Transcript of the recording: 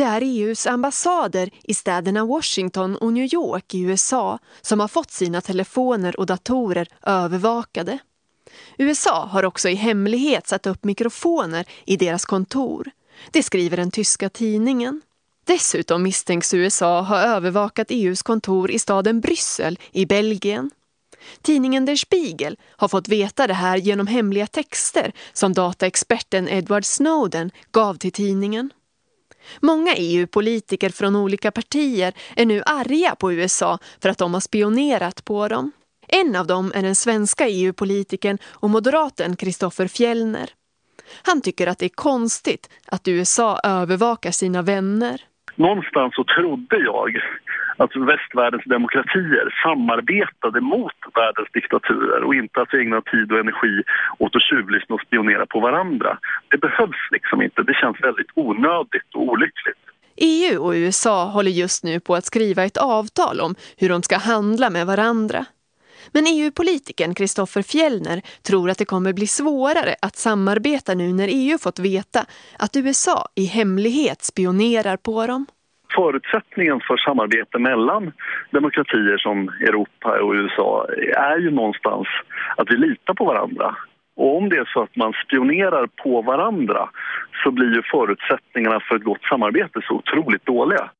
Det är EUs ambassader i städerna Washington och New York i USA som har fått sina telefoner och datorer övervakade. USA har också i hemlighet satt upp mikrofoner i deras kontor. Det skriver den tyska tidningen. Dessutom misstänks USA ha övervakat EUs kontor i staden Bryssel i Belgien. Tidningen Der Spiegel har fått veta det här genom hemliga texter som dataexperten Edward Snowden gav till tidningen. Många EU-politiker från olika partier är nu arga på USA för att de har spionerat på dem. En av dem är den svenska EU-politikern och moderaten Kristoffer Fjellner. Han tycker att det är konstigt att USA övervakar sina vänner. Någonstans så trodde jag att västvärldens demokratier samarbetade mot världens diktaturer och inte att ägna tid och energi åt att tjuvlyssna och spionera på varandra. Det behövs liksom inte. Det känns väldigt onödigt och olyckligt. EU och USA håller just nu på att skriva ett avtal om hur de ska handla med varandra. Men EU-politikern Kristoffer Fjellner tror att det kommer bli svårare att samarbeta nu när EU fått veta att USA i hemlighet spionerar på dem. Förutsättningen för samarbete mellan demokratier som Europa och USA är ju någonstans att vi litar på varandra. Och om det är så att man spionerar på varandra så blir ju förutsättningarna för ett gott samarbete så otroligt dåliga.